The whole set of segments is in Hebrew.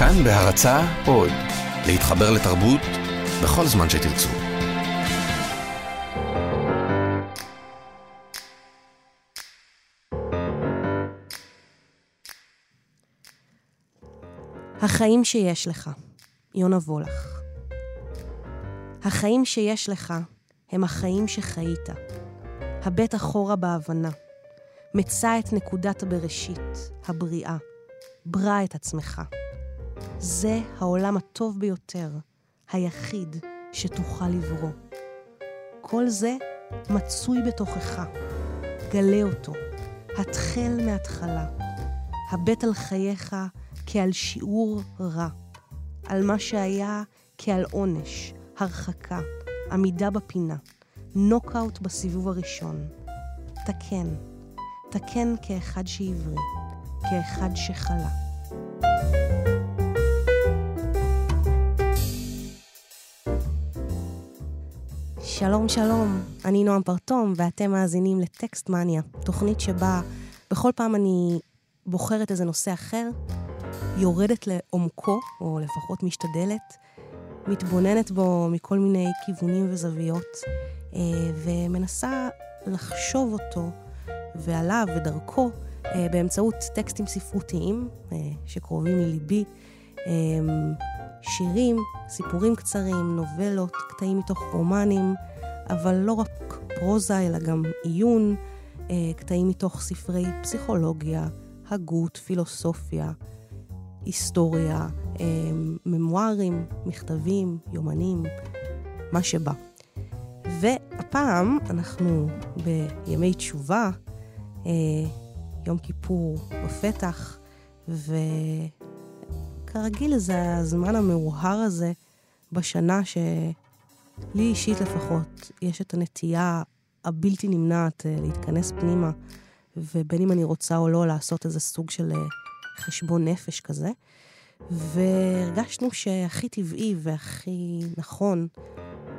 כאן בהרצה עוד, להתחבר לתרבות בכל זמן שתרצו. החיים שיש לך, יונה וולך. החיים שיש לך הם החיים שחיית. הבט אחורה בהבנה. מצא את נקודת הבראשית, הבריאה. ברא את עצמך. זה העולם הטוב ביותר, היחיד שתוכל לברוא. כל זה מצוי בתוכך. גלה אותו. התחל מההתחלה. הבט על חייך כעל שיעור רע. על מה שהיה כעל עונש, הרחקה, עמידה בפינה, נוקאוט בסיבוב הראשון. תקן, תקן כאחד שעברי, כאחד שחלה. שלום שלום, אני נועם פרטום ואתם מאזינים לטקסט מניה, תוכנית שבה בכל פעם אני בוחרת איזה נושא אחר, יורדת לעומקו, או לפחות משתדלת, מתבוננת בו מכל מיני כיוונים וזוויות, אה, ומנסה לחשוב אותו ועליו ודרכו אה, באמצעות טקסטים ספרותיים אה, שקרובים לליבי, שירים, סיפורים קצרים, נובלות, קטעים מתוך רומנים, אבל לא רק פרוזה, אלא גם עיון, קטעים מתוך ספרי פסיכולוגיה, הגות, פילוסופיה, היסטוריה, ממוארים, מכתבים, יומנים, מה שבא. והפעם אנחנו בימי תשובה, אה, יום כיפור בפתח, וכרגיל זה הזמן המאוהר הזה בשנה שלי אישית לפחות יש את הנטייה הבלתי נמנעת אה, להתכנס פנימה, ובין אם אני רוצה או לא לעשות איזה סוג של אה, חשבון נפש כזה. והרגשנו שהכי טבעי והכי נכון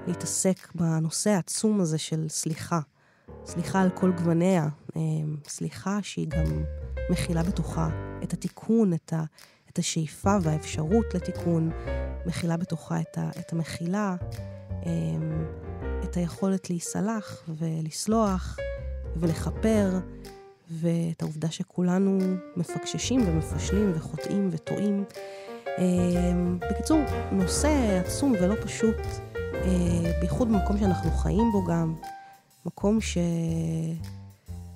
להתעסק בנושא העצום הזה של סליחה. סליחה על כל גווניה. אמ, סליחה שהיא גם מכילה בתוכה את התיקון, את, ה, את השאיפה והאפשרות לתיקון, מכילה בתוכה את, ה, את המחילה, את היכולת להיסלח ולסלוח ולכפר, ואת העובדה שכולנו מפקששים ומפשלים וחוטאים וטועים. אמ, בקיצור, נושא עצום ולא פשוט, אה, בייחוד במקום שאנחנו חיים בו גם, מקום ש...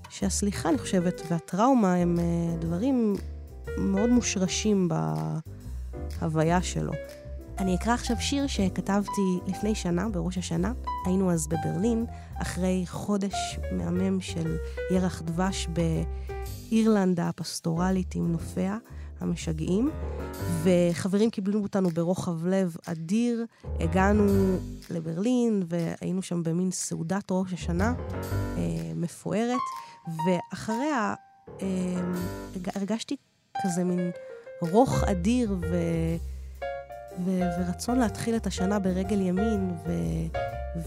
שהסליחה, אני חושבת, והטראומה הם אה, דברים מאוד מושרשים בהוויה שלו. אני אקרא עכשיו שיר שכתבתי לפני שנה, בראש השנה. היינו אז בברלין, אחרי חודש מהמם של ירח דבש באירלנד הפסטורלית עם נופיה. המשגעים, וחברים קיבלו אותנו ברוחב לב אדיר. הגענו לברלין והיינו שם במין סעודת ראש השנה אה, מפוארת, ואחריה אה, הרגשתי כזה מין רוך אדיר ו... ו- ורצון להתחיל את השנה ברגל ימין, ו-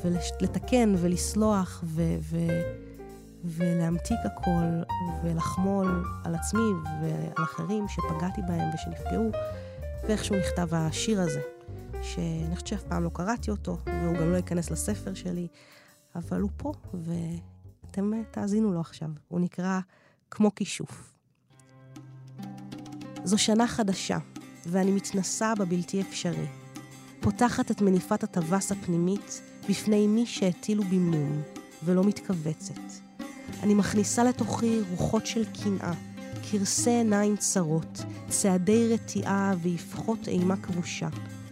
ולתקן ולסלוח ו- ו- ולהמתיק הכל ולחמול על עצמי ועל אחרים שפגעתי בהם ושנפגעו, ואיכשהו נכתב השיר הזה, שאני חושבת שאף פעם לא קראתי אותו, והוא גם לא ייכנס לספר שלי, אבל הוא פה, ואתם תאזינו לו עכשיו. הוא נקרא כמו כישוף. זו שנה חדשה, ואני מתנסה בבלתי אפשרי. פותחת את מניפת הטווס הפנימית בפני מי שהטילו במום, ולא מתכווצת. אני מכניסה לתוכי רוחות של קנאה, כרסי עיניים צרות, צעדי רתיעה ואבחות אימה כבושה,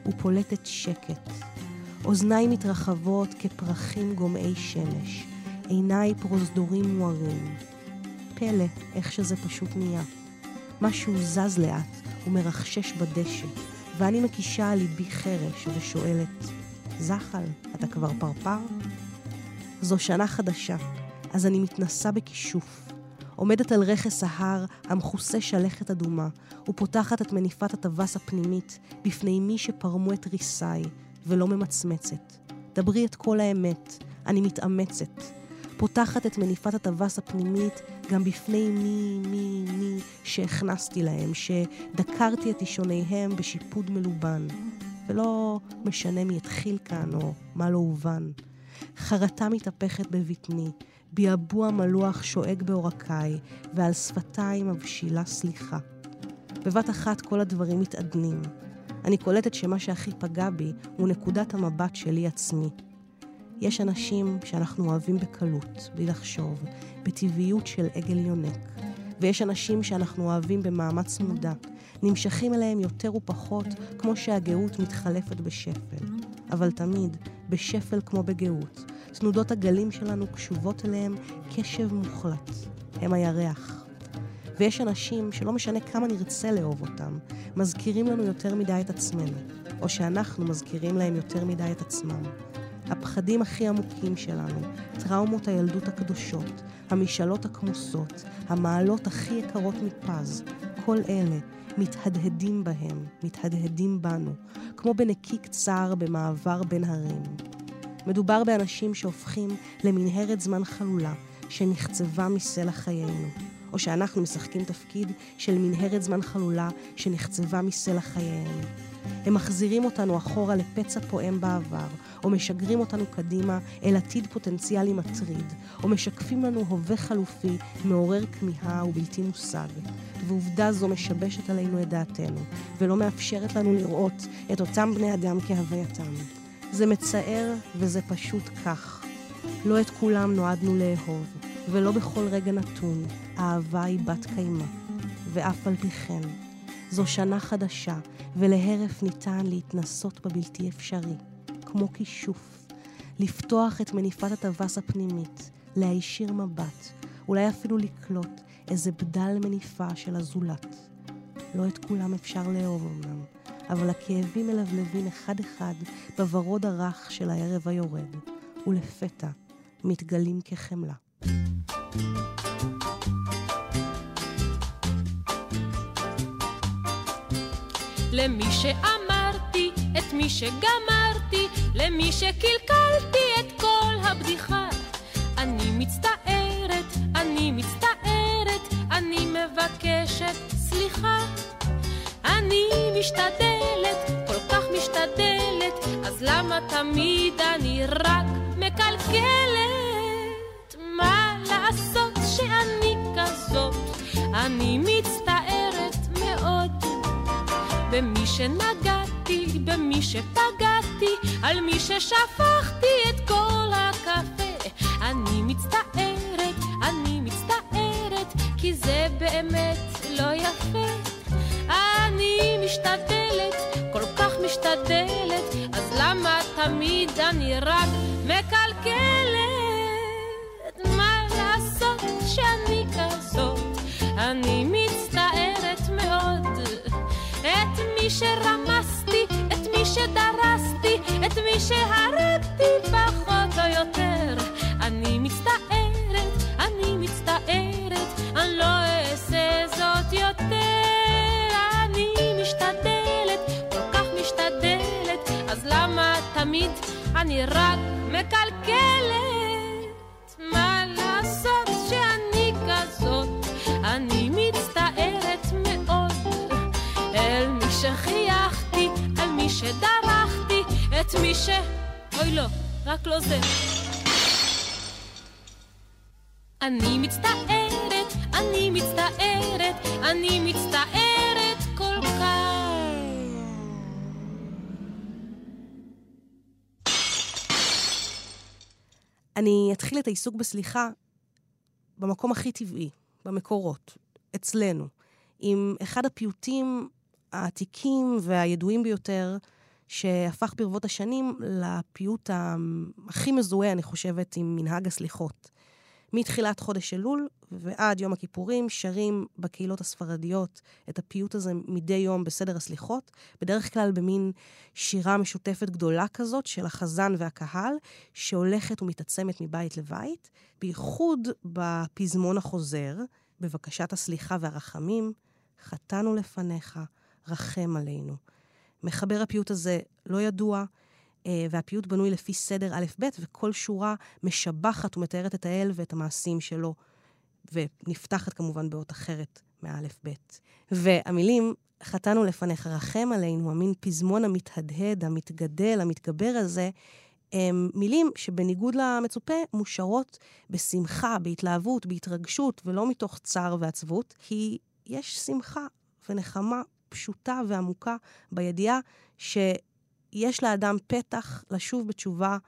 ופולטת שקט. אוזניי מתרחבות כפרחים גומעי שמש, עיניי פרוזדורים מוארים. פלא איך שזה פשוט נהיה. משהו זז לאט, ומרחשש בדשא, ואני מקישה על ליבי חרש ושואלת, זחל, אתה כבר פרפר? זו שנה חדשה, אז אני מתנסה בכישוף. עומדת על רכס ההר המכוסה שלכת אדומה, ופותחת את מניפת הטווס הפנימית בפני מי שפרמו את ריסי, ולא ממצמצת. דברי את כל האמת, אני מתאמצת. פותחת את מניפת הטווס הפנימית גם בפני מי, מי, מי שהכנסתי להם, שדקרתי את אישוניהם בשיפוד מלובן. ולא משנה מי התחיל כאן או מה לא הובן. חרטה מתהפכת בבטני, ביעבוע מלוח שואג בעורקיי, ועל שפתיי מבשילה סליחה. בבת אחת כל הדברים מתעדנים. אני קולטת שמה שהכי פגע בי הוא נקודת המבט שלי עצמי. יש אנשים שאנחנו אוהבים בקלות, בלי לחשוב, בטבעיות של עגל יונק. ויש אנשים שאנחנו אוהבים במאמץ מודע, נמשכים אליהם יותר ופחות, כמו שהגאות מתחלפת בשפל. אבל תמיד, בשפל כמו בגאות. תנודות הגלים שלנו קשובות אליהם קשב מוחלט. הם הירח. ויש אנשים שלא משנה כמה נרצה לאהוב אותם, מזכירים לנו יותר מדי את עצמנו, או שאנחנו מזכירים להם יותר מדי את עצמם. הפחדים הכי עמוקים שלנו, טראומות הילדות הקדושות, המשאלות הכמוסות, המעלות הכי יקרות מפז, כל אלה מתהדהדים בהם, מתהדהדים בנו, כמו בנקיק צר במעבר בין הרים. מדובר באנשים שהופכים למנהרת זמן חלולה שנחצבה מסלע חיינו, או שאנחנו משחקים תפקיד של מנהרת זמן חלולה שנחצבה מסלע חייהם. הם מחזירים אותנו אחורה לפצע פועם בעבר, או משגרים אותנו קדימה אל עתיד פוטנציאלי מטריד, או משקפים לנו הווה חלופי מעורר כמיהה ובלתי מושג. ועובדה זו משבשת עלינו את דעתנו, ולא מאפשרת לנו לראות את אותם בני אדם כהווייתם. זה מצער וזה פשוט כך. לא את כולם נועדנו לאהוב, ולא בכל רגע נתון אהבה היא בת קיימא. ואף על פי כן, זו שנה חדשה, ולהרף ניתן להתנסות בבלתי אפשרי, כמו כישוף, לפתוח את מניפת הטווס הפנימית, להישיר מבט, אולי אפילו לקלוט איזה בדל מניפה של הזולת. לא את כולם אפשר לאהוב אמנם, אבל הכאבים מלבלבים אחד-אחד בוורוד הרך של הערב היורד, ולפתע מתגלים כחמלה. למי שאמרתי, את מי שגמרתי, למי שקלקלתי את כל הבדיחה. אני מצטערת, אני מצטערת, אני מבקשת סליחה. אני משתדלת, כל כך משתדלת, אז למה תמיד אני רק מקלקלת? מה לעשות שאני כזאת? אני מצטערת. במי שנגעתי, במי שפגעתי, על מי ששפכתי את כל הקפה. אני מצטערת, אני מצטערת, כי זה באמת לא יפה. אני משתדלת, כל כך משתדלת, אז למה תמיד אני רק מקלקלת? מי שרמסתי, את מי שדרסתי, את מי שהרגתי פחות או יותר. אני מצטערת, אני מצטערת, אני לא אעשה זאת יותר. אני משתדלת, כל כך משתדלת, אז למה תמיד אני רק מקלקלת? שחייכתי, על מי שדרכתי, את מי ש... אוי לא, רק לא זה. אני מצטערת, אני מצטערת, אני מצטערת כל כך. אני אתחיל את העיסוק בסליחה במקום הכי טבעי, במקורות, אצלנו, עם אחד הפיוטים העתיקים והידועים ביותר, שהפך ברבות השנים לפיוט הכי מזוהה, אני חושבת, עם מנהג הסליחות. מתחילת חודש אלול ועד יום הכיפורים שרים בקהילות הספרדיות את הפיוט הזה מדי יום בסדר הסליחות, בדרך כלל במין שירה משותפת גדולה כזאת של החזן והקהל, שהולכת ומתעצמת מבית לבית, בייחוד בפזמון החוזר, בבקשת הסליחה והרחמים, חטאנו לפניך, רחם עלינו. מחבר הפיוט הזה לא ידוע, אה, והפיוט בנוי לפי סדר א'-ב', וכל שורה משבחת ומתארת את האל ואת המעשים שלו, ונפתחת כמובן באות אחרת מאלף-בית. והמילים, חטאנו לפניך, רחם עלינו, המין פזמון המתהדהד, המתגדל, המתגבר הזה, הם מילים שבניגוד למצופה, מושרות בשמחה, בהתלהבות, בהתרגשות, ולא מתוך צער ועצבות, כי יש שמחה ונחמה פשוטה ועמוקה בידיעה שיש לאדם פתח לשוב בתשובה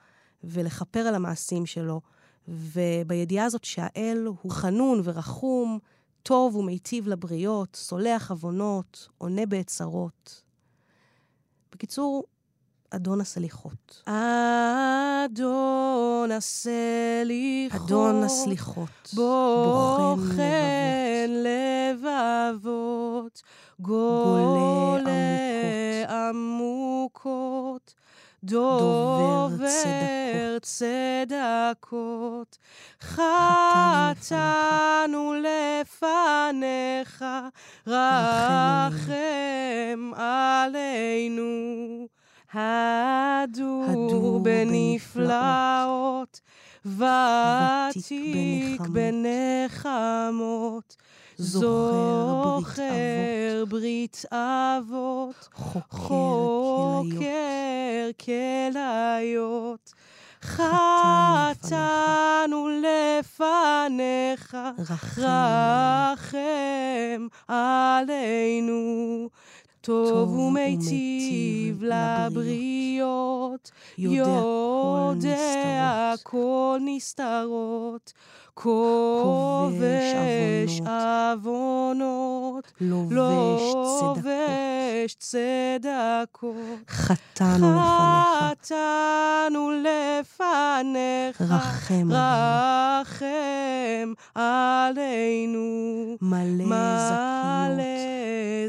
ולכפר על המעשים שלו, ובידיעה הזאת שהאל הוא חנון ורחום, טוב ומיטיב לבריות, סולח עוונות, עונה בעת בקיצור, אדון הסליחות. אדון הסליחות. אדון הסליחות. בוחן לבבות. גולה עמוקות. דובר צדקות. חטאנו לפניך, רחם עלינו. הדור בנפלאות, ותיק בנחמות. זוכר ברית אבות, חוקר כליות. חטאנו לפניך, רחם עלינו. טוב ומיטיב לבריות, יודע כל נסתרות. כובש עוונות, לובש צדקות. חטאנו לפניך. חטאנו לפניך. רחם רחם עלינו. מלא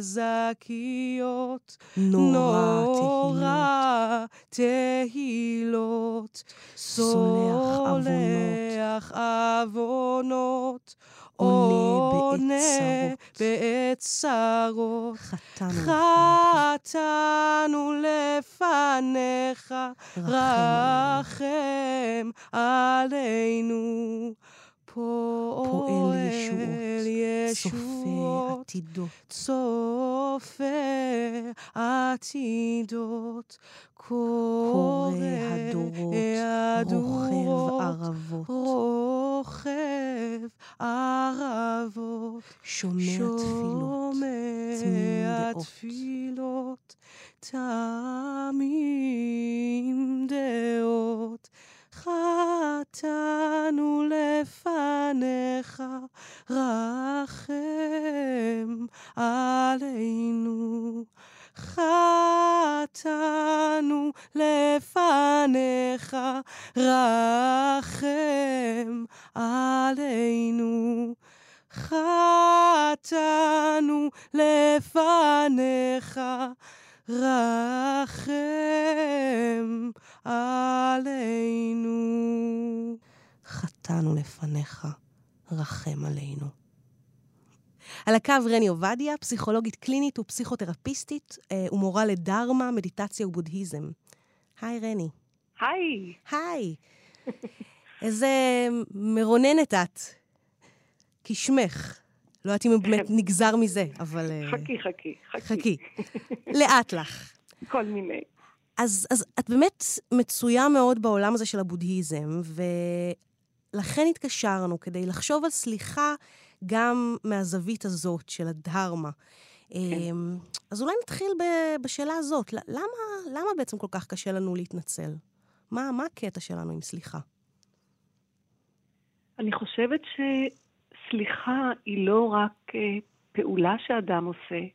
זכיות. נורא תהילות. סולח עוונות. עונה בעת צרות. חטאנו לפניך. רחם עלינו. פועל ישועות, צופה עתידות, צופה עתידות, קורא הדורות, רוכב ערבות, רוכב ערבות, שומע תפילות, שומע תפילות, חטאנו לפניך, רחם עלינו. על הקו רני עובדיה, פסיכולוגית קלינית ופסיכותרפיסטית אה, ומורה לדרמה, מדיטציה ובודהיזם. היי רני. היי. היי. איזה מרוננת את. כשמך. לא יודעת אם באמת נגזר מזה, אבל... אה, חכי, חכי, חכי. חכי. לאט לך. כל מיני. אז, אז את באמת מצויה מאוד בעולם הזה של הבודהיזם, ולכן התקשרנו כדי לחשוב על סליחה גם מהזווית הזאת של הדהרמה. כן. אמ, אז אולי נתחיל בשאלה הזאת. למה, למה בעצם כל כך קשה לנו להתנצל? מה, מה הקטע שלנו עם סליחה? אני חושבת שסליחה היא לא רק אה, פעולה שאדם עושה,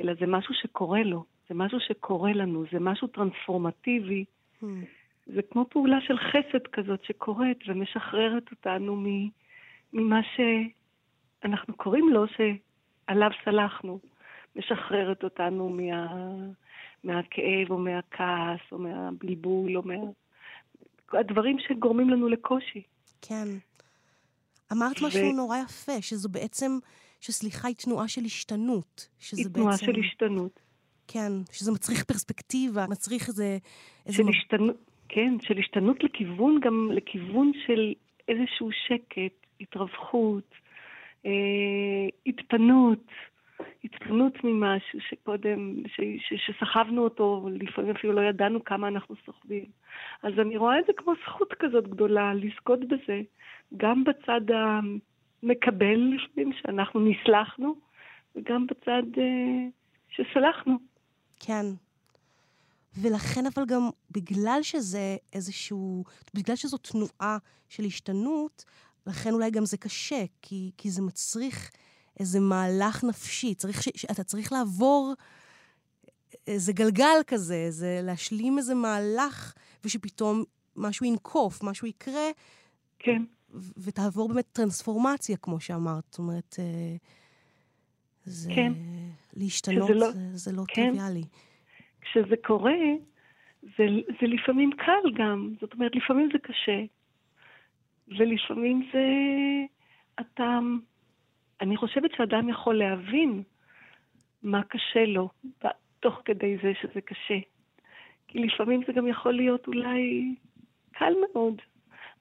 אלא זה משהו שקורה לו. זה משהו שקורה לנו, זה משהו טרנספורמטיבי. Hmm. זה כמו פעולה של חסד כזאת שקורית ומשחררת אותנו ממה שאנחנו קוראים לו, שעליו סלחנו. משחררת אותנו מה, מהכאב או מהכעס או מהבלבול או מה... הדברים שגורמים לנו לקושי. כן. אמרת ו... משהו נורא יפה, שזו בעצם, שסליחה היא תנועה של השתנות. היא תנועה בעצם... של השתנות. כן, שזה מצריך פרספקטיבה, מצריך איזה... איזה של השתנות, כן, של השתנות לכיוון, גם לכיוון של איזשהו שקט, התרווחות, אה, התפנות, התפנות ממשהו שקודם, ש, ש, שסחבנו אותו, לפעמים אפילו לא ידענו כמה אנחנו סוחבים. אז אני רואה את זה כמו זכות כזאת גדולה, לזכות בזה, גם בצד המקבל לפעמים, שאנחנו נסלחנו, וגם בצד אה, שסלחנו. כן. ולכן אבל גם בגלל שזה איזשהו, בגלל שזו תנועה של השתנות, לכן אולי גם זה קשה, כי, כי זה מצריך איזה מהלך נפשי. צריך ש, אתה צריך לעבור איזה גלגל כזה, איזה, להשלים איזה מהלך, ושפתאום משהו ינקוף, משהו יקרה, כן. ו- ותעבור באמת טרנספורמציה, כמו שאמרת. זאת אומרת, אה, זה... כן. להשתנות שזה לא- זה, זה לא כן. טריוויאלי. כשזה קורה, זה, זה לפעמים קל גם. זאת אומרת, לפעמים זה קשה. ולפעמים זה... אתה... אני חושבת שאדם יכול להבין מה קשה לו, תוך כדי זה שזה קשה. כי לפעמים זה גם יכול להיות אולי קל מאוד.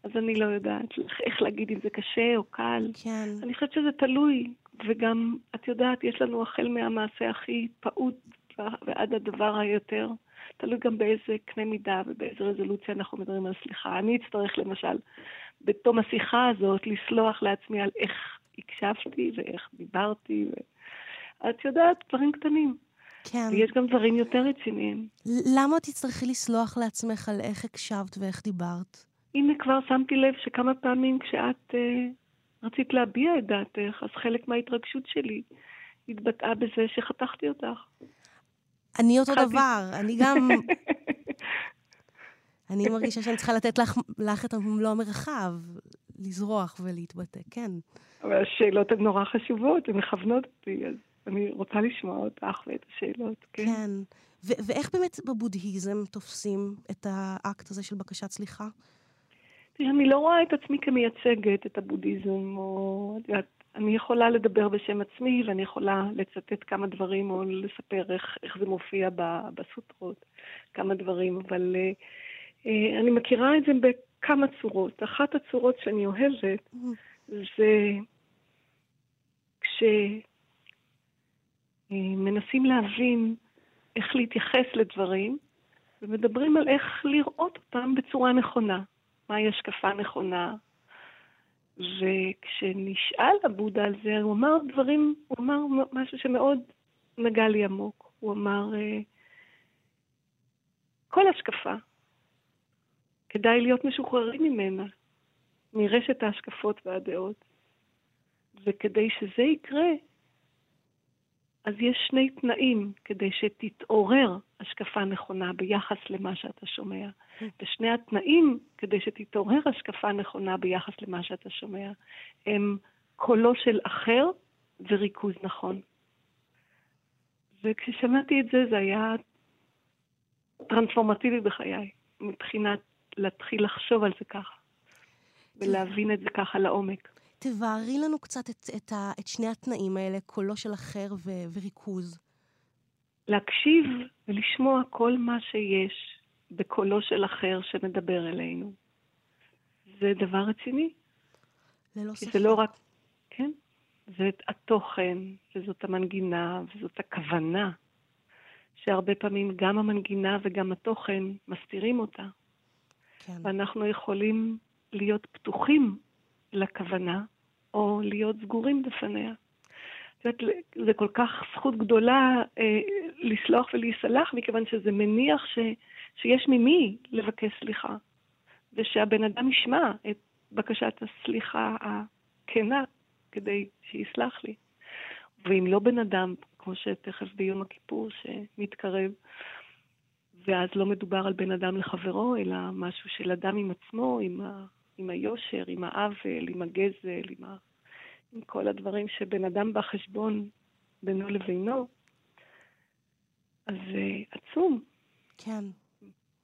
אז אני לא יודעת איך להגיד אם זה קשה או קל. כן. אני חושבת שזה תלוי, וגם, את יודעת, יש לנו החל מהמעשה הכי פעוט ועד הדבר היותר, תלוי גם באיזה קנה מידה ובאיזה רזולוציה אנחנו מדברים על סליחה. אני אצטרך למשל, בתום השיחה הזאת, לסלוח לעצמי על איך הקשבתי ואיך דיברתי, ו... את יודעת, דברים קטנים. כן. ויש גם דברים יותר רציניים. למה תצטרכי לסלוח לעצמך על איך הקשבת ואיך דיברת? הנה, כבר שמתי לב שכמה פעמים כשאת אה, רצית להביע את דעתך, אז חלק מההתרגשות שלי התבטאה בזה שחתכתי אותך. אני אותו דבר, אני גם... אני מרגישה שאני צריכה לתת לך, לך את מלוא המרחב, לזרוח ולהתבטא, כן. אבל השאלות הן נורא חשובות, הן מכוונות אותי, אז אני רוצה לשמוע אותך ואת השאלות, כן? כן. ו- ואיך באמת בבודהיזם תופסים את האקט הזה של בקשת סליחה? תראי, אני לא רואה את עצמי כמייצגת את הבודהיזם, או... את יודעת, אני יכולה לדבר בשם עצמי, ואני יכולה לצטט כמה דברים, או לספר איך, איך זה מופיע בסוטרות, כמה דברים, אבל אה, אה, אני מכירה את זה בכמה צורות. אחת הצורות שאני אוהבת זה כשמנסים להבין איך להתייחס לדברים, ומדברים על איך לראות אותם בצורה נכונה. מהי השקפה נכונה. וכשנשאל הבודה על זה, הוא אמר דברים, הוא אמר משהו שמאוד נגע לי עמוק. הוא אמר, אה, כל השקפה, כדאי להיות משוחררים ממנה, מרשת ההשקפות והדעות. וכדי שזה יקרה, אז יש שני תנאים כדי שתתעורר השקפה נכונה ביחס למה שאתה שומע. ושני התנאים כדי שתתעורר השקפה נכונה ביחס למה שאתה שומע הם קולו של אחר וריכוז נכון. וכששמעתי את זה, זה היה טרנספורמטיבי בחיי, מבחינת להתחיל לחשוב על זה ככה, ולהבין את זה ככה לעומק. תבארי לנו קצת את, את, ה, את שני התנאים האלה, קולו של אחר ו, וריכוז. להקשיב ולשמוע כל מה שיש בקולו של אחר שמדבר אלינו. זה דבר רציני. ללא כי ספק. זה לא רק, כן, זה התוכן, וזאת המנגינה, וזאת הכוונה, שהרבה פעמים גם המנגינה וגם התוכן מסתירים אותה. כן. ואנחנו יכולים להיות פתוחים לכוונה, או להיות סגורים בפניה. זה כל כך זכות גדולה אה, לסלוח ולהיסלח, מכיוון שזה מניח ש, שיש ממי לבקש סליחה, ושהבן אדם ישמע את בקשת הסליחה הכנה כדי שיסלח לי. ואם לא בן אדם, כמו שתכף ביום הכיפור שמתקרב, ואז לא מדובר על בן אדם לחברו, אלא משהו של אדם עם עצמו, עם, ה, עם היושר, עם העוול, עם הגזל, עם, ה, עם כל הדברים שבן אדם בא חשבון בינו לבינו, אז זה עצום. כן.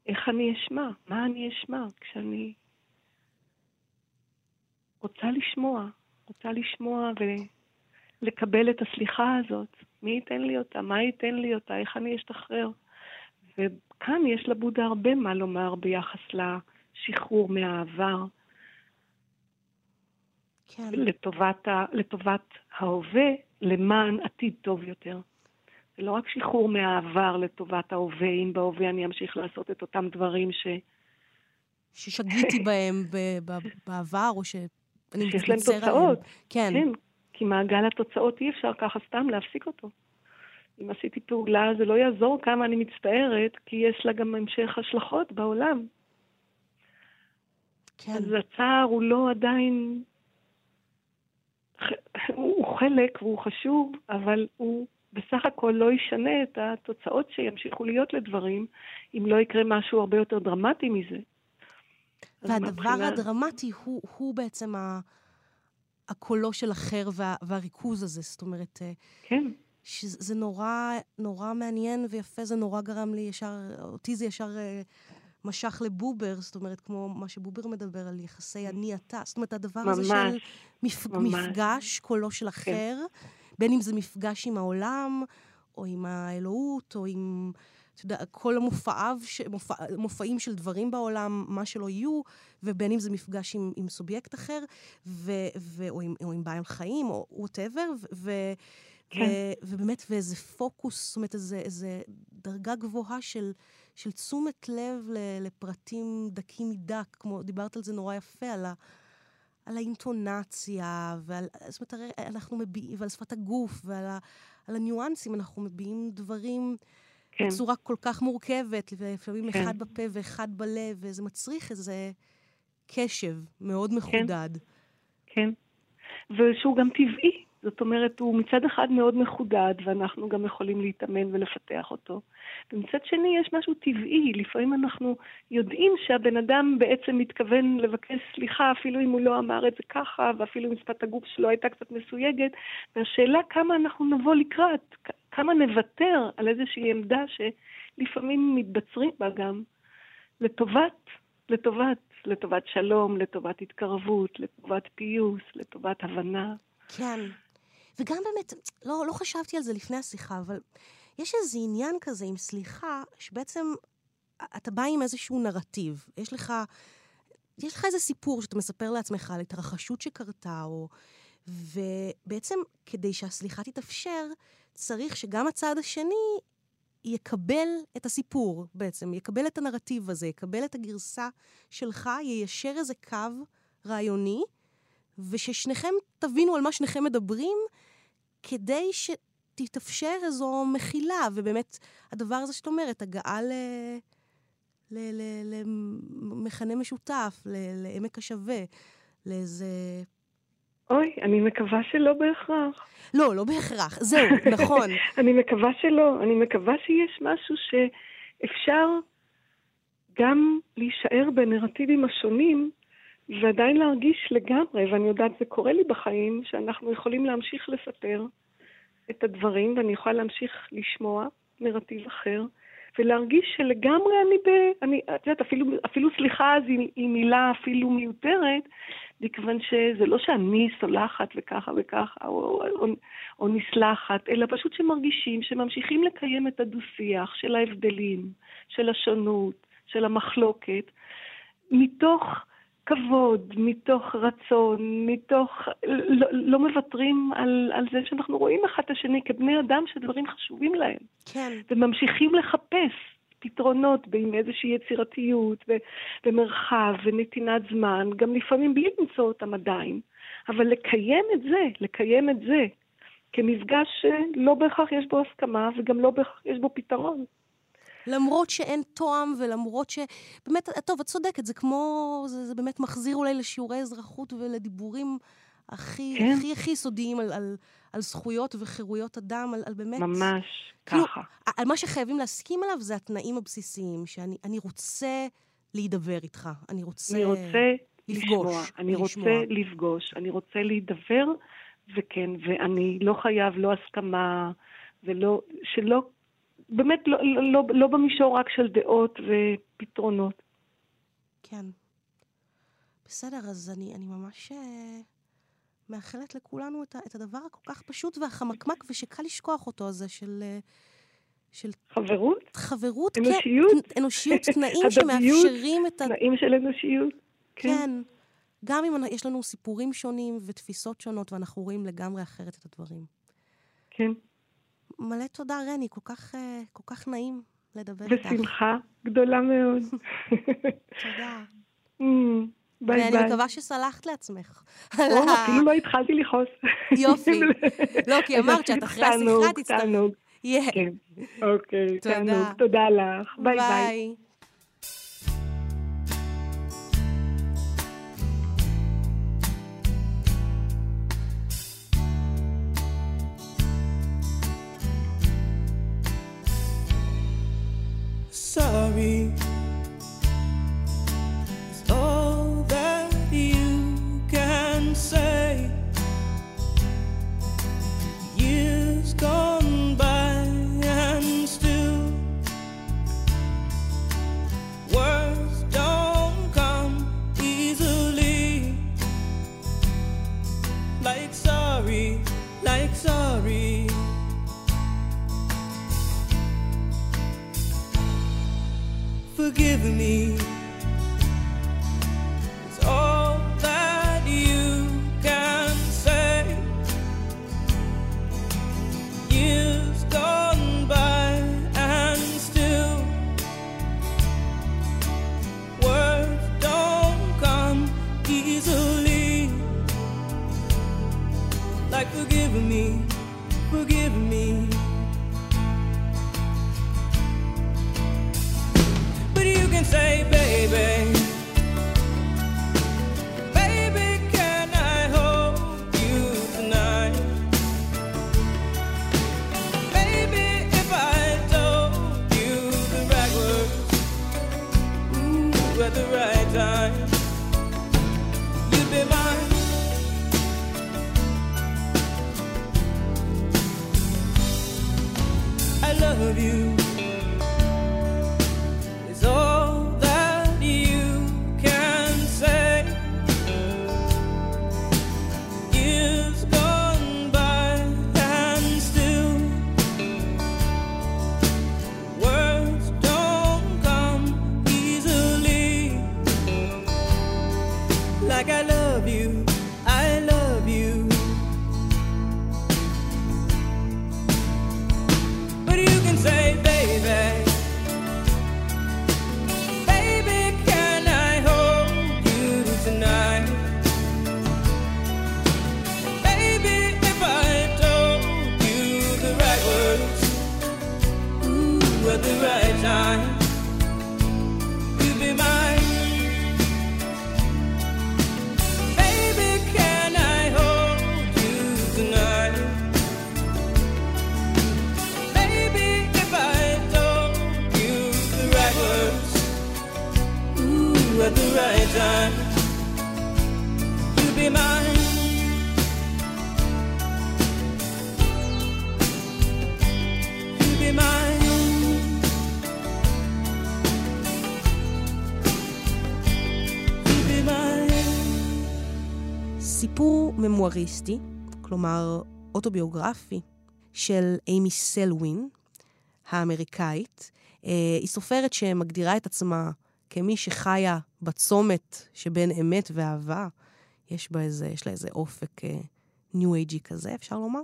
איך אני אשמע? מה אני אשמע כשאני רוצה לשמוע, רוצה לשמוע ולקבל את הסליחה הזאת מי ייתן לי אותה? מה ייתן לי אותה? איך אני אשתחרר? וכאן יש לבודה הרבה מה לומר ביחס לשחרור מהעבר. כן. לטובת, ה, לטובת ההווה, למען עתיד טוב יותר. זה לא רק שחרור מהעבר לטובת ההווה, אם בהווה אני אמשיך לעשות את אותם דברים ש... ששגיתי בהם ב- ב- בעבר, או שאני שיש להם מתנצר עליהם. תוצאות. כן. כן, כי מעגל התוצאות אי אפשר ככה סתם להפסיק אותו. אם עשיתי פעולה, זה לא יעזור כמה אני מצטערת, כי יש לה גם המשך השלכות בעולם. כן. אז הצער הוא לא עדיין... הוא חלק והוא חשוב, אבל הוא בסך הכל לא ישנה את התוצאות שימשיכו להיות לדברים, אם לא יקרה משהו הרבה יותר דרמטי מזה. והדבר מהבחינה- הדרמטי הוא, הוא בעצם ה... הקולו של אחר וה, והריכוז הזה. זאת אומרת, אה, כן, שזה נורא, נורא מעניין ויפה, זה נורא גרם לי ישר, אותי זה ישר אה, משך לבובר, זאת אומרת, כמו מה שבובר מדבר על יחסי אני-אתה. זאת אומרת, הדבר הזה של ממש, מפ, ממש. כן. מפגש, קולו של אחר, בין אם זה מפגש עם העולם, או עם האלוהות, או עם, אתה יודע, כל המופעיו, ש- מופע, מופעים של דברים בעולם, מה שלא יהיו, ובין אם זה מפגש עם, עם סובייקט אחר, ו, ו, או, עם, או עם בעל חיים, או whatever, ו... כן. ו- ובאמת, ואיזה פוקוס, זאת אומרת, איזה, איזה דרגה גבוהה של, של תשומת לב ל- לפרטים דקים מדק, כמו, דיברת על זה נורא יפה, על, ה, על האינטונציה, ועל, זאת אומרת, הרי אנחנו מביעים, ועל שפת הגוף, ועל ה, על הניואנסים, אנחנו מביעים דברים כן. בצורה כל כך מורכבת, ולפעמים כן. אחד בפה ואחד בלב, וזה מצריך איזה קשב מאוד מחודד. כן. ושהוא גם טבעי. זאת אומרת, הוא מצד אחד מאוד מחודד, ואנחנו גם יכולים להתאמן ולפתח אותו. ומצד שני, יש משהו טבעי. לפעמים אנחנו יודעים שהבן אדם בעצם מתכוון לבקש סליחה, אפילו אם הוא לא אמר את זה ככה, ואפילו אם שפת הגוף שלו הייתה קצת מסויגת. והשאלה כמה אנחנו נבוא לקראת, כמה נוותר על איזושהי עמדה שלפעמים מתבצרים בה גם, לטובת, לטובת, לטובת שלום, לטובת התקרבות, לטובת פיוס, לטובת הבנה. כן. וגם באמת, לא, לא חשבתי על זה לפני השיחה, אבל יש איזה עניין כזה עם סליחה, שבעצם אתה בא עם איזשהו נרטיב. יש לך, יש לך איזה סיפור שאתה מספר לעצמך על התרחשות שקרתה, או... ובעצם כדי שהסליחה תתאפשר, צריך שגם הצד השני יקבל את הסיפור בעצם, יקבל את הנרטיב הזה, יקבל את הגרסה שלך, יישר איזה קו רעיוני, וששניכם תבינו על מה שניכם מדברים, כדי שתתאפשר איזו מחילה, ובאמת, הדבר הזה שאת אומרת, הגעה ל... למכנה משותף, לעמק השווה, לאיזה... אוי, אני מקווה שלא בהכרח. לא, לא בהכרח, זהו, נכון. אני מקווה שלא. אני מקווה שיש משהו שאפשר גם להישאר בנרטיבים השונים ועדיין להרגיש לגמרי, ואני יודעת, זה קורה לי בחיים, שאנחנו יכולים להמשיך לספר את הדברים, ואני יכולה להמשיך לשמוע נרטיב אחר, ולהרגיש שלגמרי אני ב... אני, את יודעת, אפילו, אפילו סליחה אז היא, היא מילה אפילו מיותרת, מכיוון שזה לא שאני סולחת וככה וככה, או, או, או נסלחת, אלא פשוט שמרגישים שממשיכים לקיים את הדו-שיח של ההבדלים, של השונות, של המחלוקת, מתוך כבוד, מתוך רצון, מתוך... לא, לא מוותרים על, על זה שאנחנו רואים אחד את השני כבני אדם שדברים חשובים להם. כן. וממשיכים לחפש פתרונות עם איזושהי יצירתיות ו- ומרחב ונתינת זמן, גם לפעמים בלי למצוא אותם עדיין, אבל לקיים את זה, לקיים את זה כמפגש שלא בהכרח יש בו הסכמה וגם לא בהכרח יש בו פתרון. למרות שאין תואם ולמרות ש... באמת, טוב, את צודקת, זה כמו... זה, זה באמת מחזיר אולי לשיעורי אזרחות ולדיבורים הכי, כן. הכי הכי יסודיים על, על, על זכויות וחירויות אדם, על, על באמת... ממש כאילו, ככה. על מה שחייבים להסכים עליו זה התנאים הבסיסיים, שאני אני רוצה להידבר איתך, אני רוצה... אני רוצה לפגוש, לשמוע, אני לשמוע. רוצה לפגוש, אני רוצה להידבר, וכן, ואני לא חייב לא הסכמה, ולא, שלא, באמת לא, לא, לא, לא במישור רק של דעות ופתרונות. כן. בסדר, אז אני, אני ממש, אה, מאחלת לכולנו את, את הדבר הכל כך פשוט והחמקמק ושקל לשכוח אותו הזה של... אה, של חברות? חברות, אנושיות? כן, אנושיות, תנאים שמאפשרים את ה... תנאים של אנושיות. כן. כן. גם אם יש לנו סיפורים שונים ותפיסות שונות, ואנחנו רואים לגמרי אחרת את הדברים. כן. מלא תודה, רני, כל כך, אה, כל כך נעים לדבר איתך. בשמחה גדולה מאוד. תודה. Mm, ביי ביי. ואני מקווה שסלחת לעצמך. או, אפילו לא התחלתי לכעוס. יופי. לא, כי אמרת שאת אחרי השיחה תצטרך... תענוג, תענוג. כן. אוקיי, תענוג. תודה לך. ביי ביי. ממואריסטי, כלומר אוטוביוגרפי, של אימי סלווין, האמריקאית. אה, היא סופרת שמגדירה את עצמה כמי שחיה בצומת שבין אמת ואהבה. יש בה איזה, יש לה איזה אופק אה, אייג'י כזה, אפשר לומר.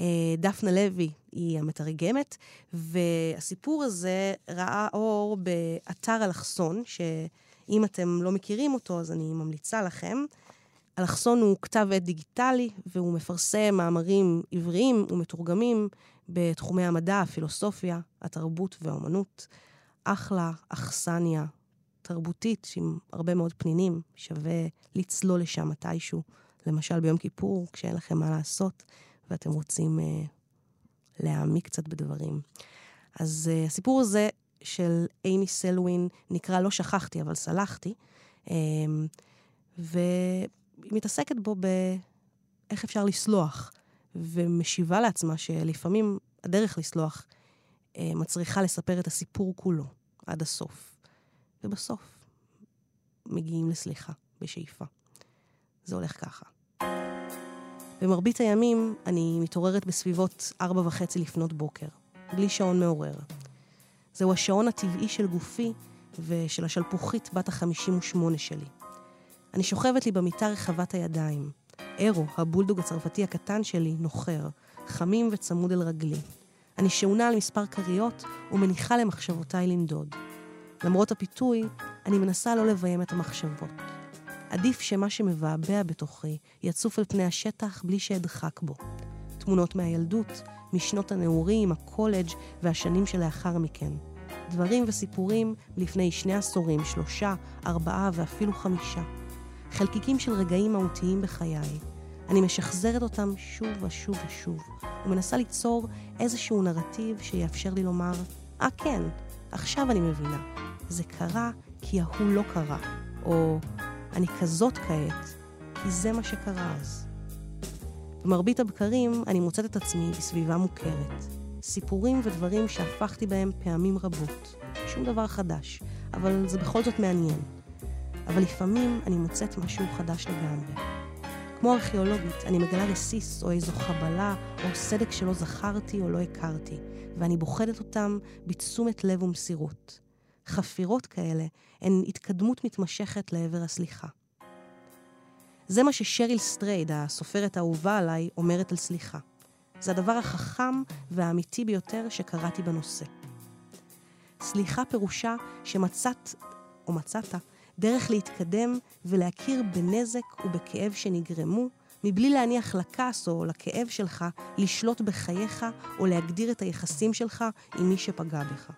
אה, דפנה לוי היא המתרגמת, והסיפור הזה ראה אור באתר אלכסון, שאם אתם לא מכירים אותו, אז אני ממליצה לכם. אלכסון הוא כתב עת דיגיטלי, והוא מפרסם מאמרים עבריים ומתורגמים בתחומי המדע, הפילוסופיה, התרבות והאומנות. אחלה אכסניה תרבותית עם הרבה מאוד פנינים, שווה לצלול לשם מתישהו. למשל ביום כיפור, כשאין לכם מה לעשות ואתם רוצים אה, להעמיק קצת בדברים. אז אה, הסיפור הזה של אימי סלווין נקרא לא שכחתי, אבל סלחתי. אה, ו... היא מתעסקת בו באיך אפשר לסלוח, ומשיבה לעצמה שלפעמים הדרך לסלוח אה, מצריכה לספר את הסיפור כולו עד הסוף. ובסוף מגיעים לסליחה בשאיפה. זה הולך ככה. במרבית הימים אני מתעוררת בסביבות ארבע וחצי לפנות בוקר, בלי שעון מעורר. זהו השעון הטבעי של גופי ושל השלפוחית בת החמישים ושמונה שלי. אני שוכבת לי במיטה רחבת הידיים. אירו, הבולדוג הצרפתי הקטן שלי, נוחר, חמים וצמוד אל רגלי. אני שעונה על מספר כריות ומניחה למחשבותיי לנדוד. למרות הפיתוי, אני מנסה לא לביים את המחשבות. עדיף שמה שמבעבע בתוכי יצוף על פני השטח בלי שאדחק בו. תמונות מהילדות, משנות הנעורים, הקולג' והשנים שלאחר מכן. דברים וסיפורים לפני שני עשורים, שלושה, ארבעה ואפילו חמישה. חלקיקים של רגעים מהותיים בחיי. אני משחזרת אותם שוב ושוב ושוב, ומנסה ליצור איזשהו נרטיב שיאפשר לי לומר, אה ah, כן, עכשיו אני מבינה. זה קרה כי ההוא לא קרה, או אני כזאת כעת, כי זה מה שקרה אז. במרבית הבקרים אני מוצאת את עצמי בסביבה מוכרת. סיפורים ודברים שהפכתי בהם פעמים רבות. שום דבר חדש, אבל זה בכל זאת מעניין. אבל לפעמים אני מוצאת משהו חדש לגמרי. כמו ארכיאולוגית, אני מגלה רסיס או איזו חבלה או סדק שלא זכרתי או לא הכרתי, ואני בוחדת אותם בתשומת לב ומסירות. חפירות כאלה הן התקדמות מתמשכת לעבר הסליחה. זה מה ששריל סטרייד, הסופרת האהובה עליי, אומרת על סליחה. זה הדבר החכם והאמיתי ביותר שקראתי בנושא. סליחה פירושה שמצאת, או מצאת, דרך להתקדם ולהכיר בנזק ובכאב שנגרמו, מבלי להניח לכעס או לכאב שלך לשלוט בחייך או להגדיר את היחסים שלך עם מי שפגע בך.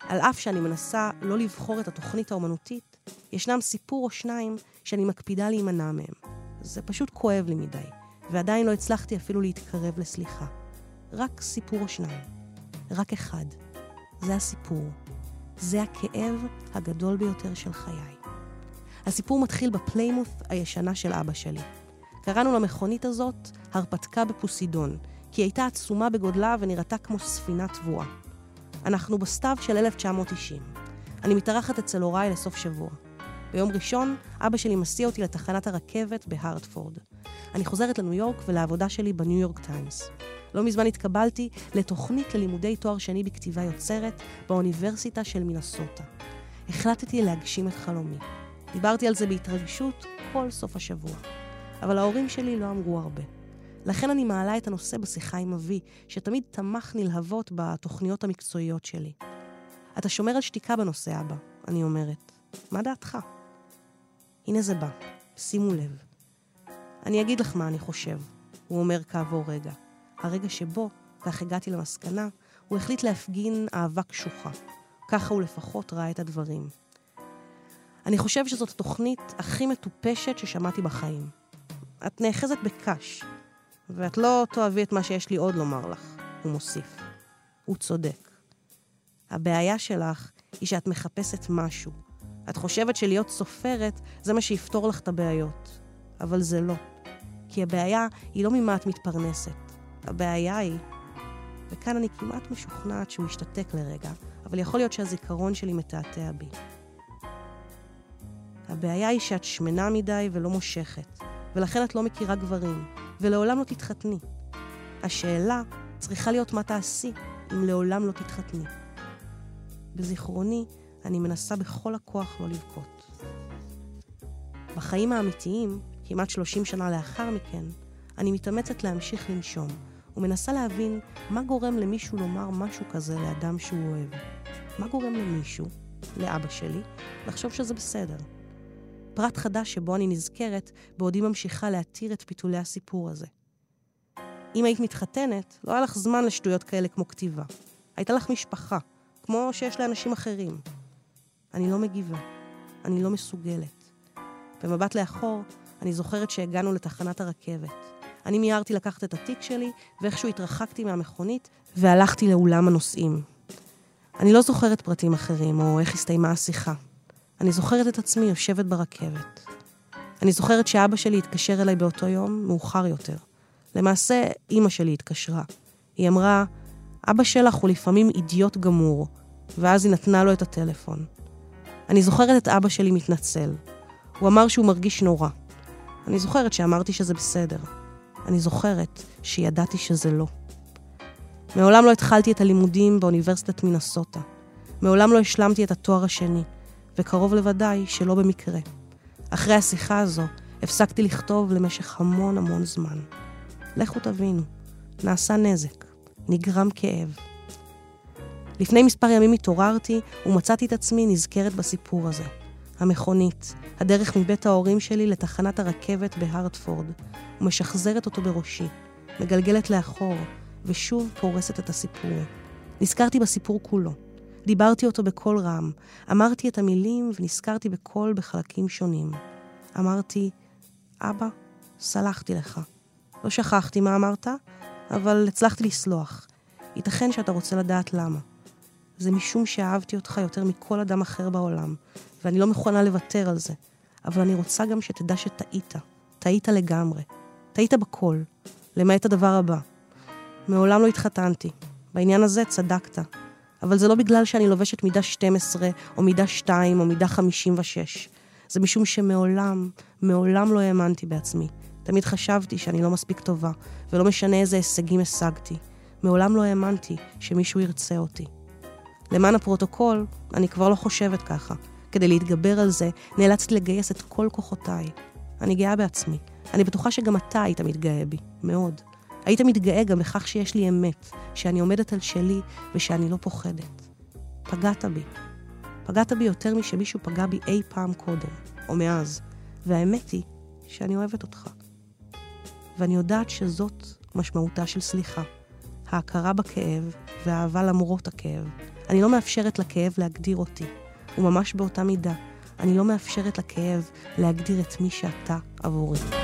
על אף שאני מנסה לא לבחור את התוכנית האומנותית, ישנם סיפור או שניים שאני מקפידה להימנע מהם. זה פשוט כואב לי מדי, ועדיין לא הצלחתי אפילו להתקרב לסליחה. רק סיפור או שניים. רק אחד. זה הסיפור. זה הכאב הגדול ביותר של חיי. הסיפור מתחיל בפליימות הישנה של אבא שלי. קראנו למכונית הזאת הרפתקה בפוסידון, כי היא הייתה עצומה בגודלה ונראתה כמו ספינה טבועה. אנחנו בסתיו של 1990. אני מתארחת אצל הוריי לסוף שבוע. ביום ראשון, אבא שלי מסיע אותי לתחנת הרכבת בהרטפורד. אני חוזרת לניו יורק ולעבודה שלי בניו יורק טיימס. לא מזמן התקבלתי לתוכנית ללימודי תואר שני בכתיבה יוצרת באוניברסיטה של מינסוטה. החלטתי להגשים את חלומי. דיברתי על זה בהתרגשות כל סוף השבוע. אבל ההורים שלי לא אמרו הרבה. לכן אני מעלה את הנושא בשיחה עם אבי, שתמיד תמך נלהבות בתוכניות המקצועיות שלי. אתה שומר על שתיקה בנושא, אבא, אני אומרת. מה דעתך? הנה זה בא, שימו לב. אני אגיד לך מה אני חושב, הוא אומר כעבור רגע. הרגע שבו, כך הגעתי למסקנה, הוא החליט להפגין אהבה קשוחה. ככה הוא לפחות ראה את הדברים. אני חושב שזאת התוכנית הכי מטופשת ששמעתי בחיים. את נאחזת בקש, ואת לא תאהבי את מה שיש לי עוד לומר לך, הוא מוסיף. הוא צודק. הבעיה שלך היא שאת מחפשת משהו. את חושבת שלהיות סופרת זה מה שיפתור לך את הבעיות. אבל זה לא. כי הבעיה היא לא ממה את מתפרנסת. הבעיה היא, וכאן אני כמעט משוכנעת שהוא ישתתק לרגע, אבל יכול להיות שהזיכרון שלי מתעתע בי. הבעיה היא שאת שמנה מדי ולא מושכת, ולכן את לא מכירה גברים, ולעולם לא תתחתני. השאלה צריכה להיות מה תעשי אם לעולם לא תתחתני. בזיכרוני, אני מנסה בכל הכוח לא לבכות. בחיים האמיתיים, כמעט 30 שנה לאחר מכן, אני מתאמצת להמשיך לנשום, ומנסה להבין מה גורם למישהו לומר משהו כזה לאדם שהוא אוהב. מה גורם למישהו, לאבא שלי, לחשוב שזה בסדר. פרט חדש שבו אני נזכרת בעודי ממשיכה להתיר את פיתולי הסיפור הזה. אם היית מתחתנת, לא היה לך זמן לשטויות כאלה כמו כתיבה. הייתה לך משפחה, כמו שיש לאנשים אחרים. אני לא מגיבה. אני לא מסוגלת. במבט לאחור, אני זוכרת שהגענו לתחנת הרכבת. אני מיהרתי לקחת את התיק שלי, ואיכשהו התרחקתי מהמכונית, והלכתי לאולם הנוסעים. אני לא זוכרת פרטים אחרים, או איך הסתיימה השיחה. אני זוכרת את עצמי יושבת ברכבת. אני זוכרת שאבא שלי התקשר אליי באותו יום, מאוחר יותר. למעשה, אימא שלי התקשרה. היא אמרה, אבא שלך הוא לפעמים אידיוט גמור, ואז היא נתנה לו את הטלפון. אני זוכרת את אבא שלי מתנצל. הוא אמר שהוא מרגיש נורא. אני זוכרת שאמרתי שזה בסדר. אני זוכרת שידעתי שזה לא. מעולם לא התחלתי את הלימודים באוניברסיטת מינסוטה. מעולם לא השלמתי את התואר השני, וקרוב לוודאי שלא במקרה. אחרי השיחה הזו, הפסקתי לכתוב למשך המון המון זמן. לכו תבינו, נעשה נזק, נגרם כאב. לפני מספר ימים התעוררתי ומצאתי את עצמי נזכרת בסיפור הזה. המכונית, הדרך מבית ההורים שלי לתחנת הרכבת בהרטפורד, ומשחזרת אותו בראשי, מגלגלת לאחור, ושוב פורסת את הסיפור. נזכרתי בסיפור כולו. דיברתי אותו בקול רם, אמרתי את המילים ונזכרתי בקול בחלקים שונים. אמרתי, אבא, סלחתי לך. לא שכחתי מה אמרת, אבל הצלחתי לסלוח. ייתכן שאתה רוצה לדעת למה. זה משום שאהבתי אותך יותר מכל אדם אחר בעולם, ואני לא מוכנה לוותר על זה. אבל אני רוצה גם שתדע שטעית. טעית לגמרי. טעית בכל, למעט הדבר הבא. מעולם לא התחתנתי. בעניין הזה צדקת. אבל זה לא בגלל שאני לובשת מידה 12, או מידה 2, או מידה 56. זה משום שמעולם, מעולם לא האמנתי בעצמי. תמיד חשבתי שאני לא מספיק טובה, ולא משנה איזה הישגים השגתי. מעולם לא האמנתי שמישהו ירצה אותי. למען הפרוטוקול, אני כבר לא חושבת ככה. כדי להתגבר על זה, נאלצתי לגייס את כל כוחותיי. אני גאה בעצמי. אני בטוחה שגם אתה היית מתגאה בי, מאוד. היית מתגאה גם בכך שיש לי אמת, שאני עומדת על שלי ושאני לא פוחדת. פגעת בי. פגעת בי יותר משמישהו פגע בי אי פעם קודם, או מאז. והאמת היא שאני אוהבת אותך. ואני יודעת שזאת משמעותה של סליחה. ההכרה בכאב והאהבה למרות הכאב. אני לא מאפשרת לכאב להגדיר אותי, וממש באותה מידה, אני לא מאפשרת לכאב להגדיר את מי שאתה עבורי.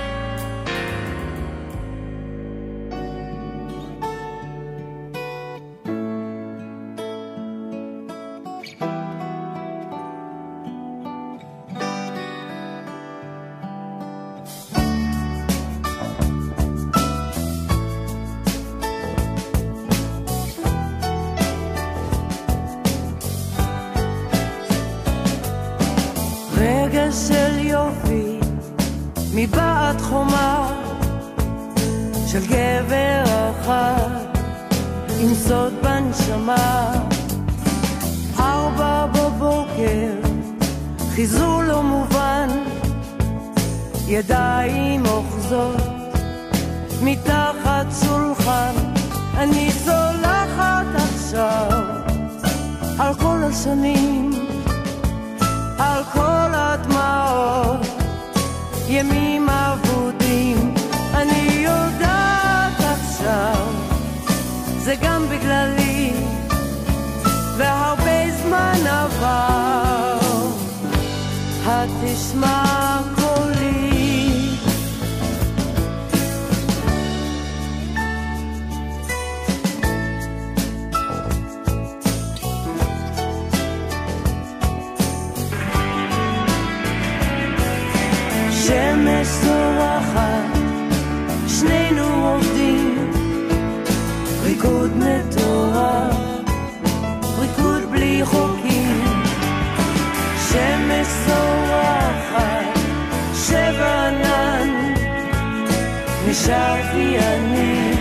נשארתי אני,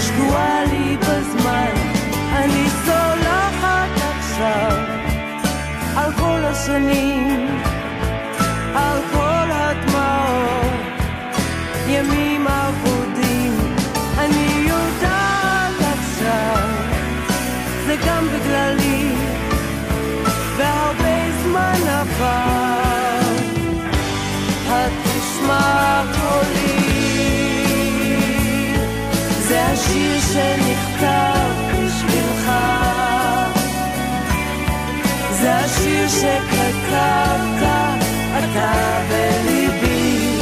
שקועה לי בזמן, אני סולחת עכשיו על כל השנים, שנכתב בשבילך. זה השיר שכתבת אתה בליבי.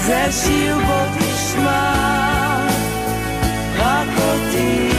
זה השיר בו תשמע רק אותי.